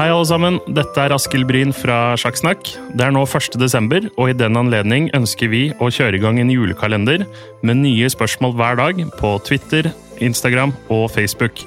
Hei, alle sammen. Dette er Askild Bryn fra Sjakksnakk. Det er nå 1. desember, og i den anledning ønsker vi å kjøre i gang en julekalender med nye spørsmål hver dag på Twitter, Instagram og Facebook.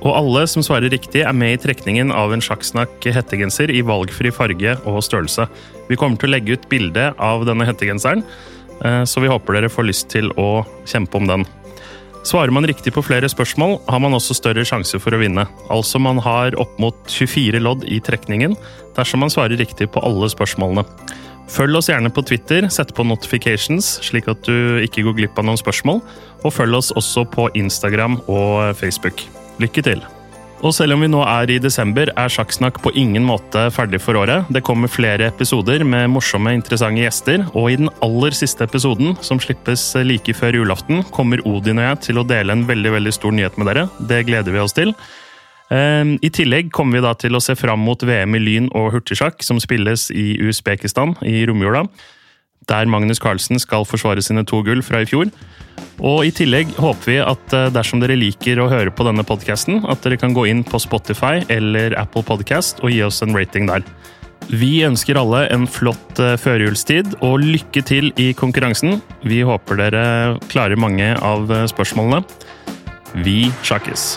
Og alle som svarer riktig, er med i trekningen av en Sjakksnakk hettegenser i valgfri farge og størrelse. Vi kommer til å legge ut bilde av denne hettegenseren, så vi håper dere får lyst til å kjempe om den. Svarer man riktig på flere spørsmål, har man også større sjanse for å vinne. Altså man har opp mot 24 lodd i trekningen dersom man svarer riktig på alle spørsmålene. Følg oss gjerne på Twitter, sett på notifications, slik at du ikke går glipp av noen spørsmål. Og følg oss også på Instagram og Facebook. Lykke til! Og selv om vi nå er i desember, er Sjakksnakk på ingen måte ferdig for året. Det kommer flere episoder med morsomme, interessante gjester, og i den aller siste episoden, som slippes like før julaften, kommer Odin og jeg til å dele en veldig, veldig stor nyhet med dere. Det gleder vi oss til. Ehm, I tillegg kommer vi da til å se fram mot VM i lyn og hurtigsjakk, som spilles i Usbekistan i romjula der Magnus Carlsen skal forsvare sine to gull fra i fjor. Og I tillegg håper vi at eh, dersom dere liker å høre på denne podkasten, at dere kan gå inn på Spotify eller Apple Podcast og gi oss en rating der. Vi ønsker alle en flott eh, førjulstid og lykke til i konkurransen. Vi håper dere klarer mange av eh, spørsmålene. Vi sjakkes!